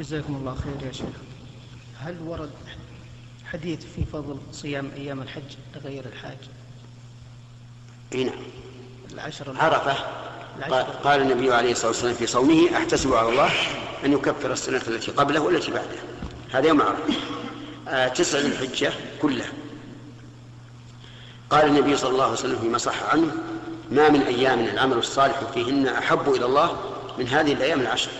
جزاكم الله خير يا شيخ. هل ورد حديث في فضل صيام أيام الحج لغير الحاج؟ إي نعم. العشر عرفة. قال النبي عليه الصلاة والسلام في صومه أحتسب على الله أن يكفر السنة التي قبله والتي بعده. هذا يوم عرفة. آه تسع ذي الحجة كلها. قال النبي صلى الله عليه وسلم فيما صح عنه ما من أيام العمل الصالح فيهن أحب إلى الله من هذه الأيام العشر.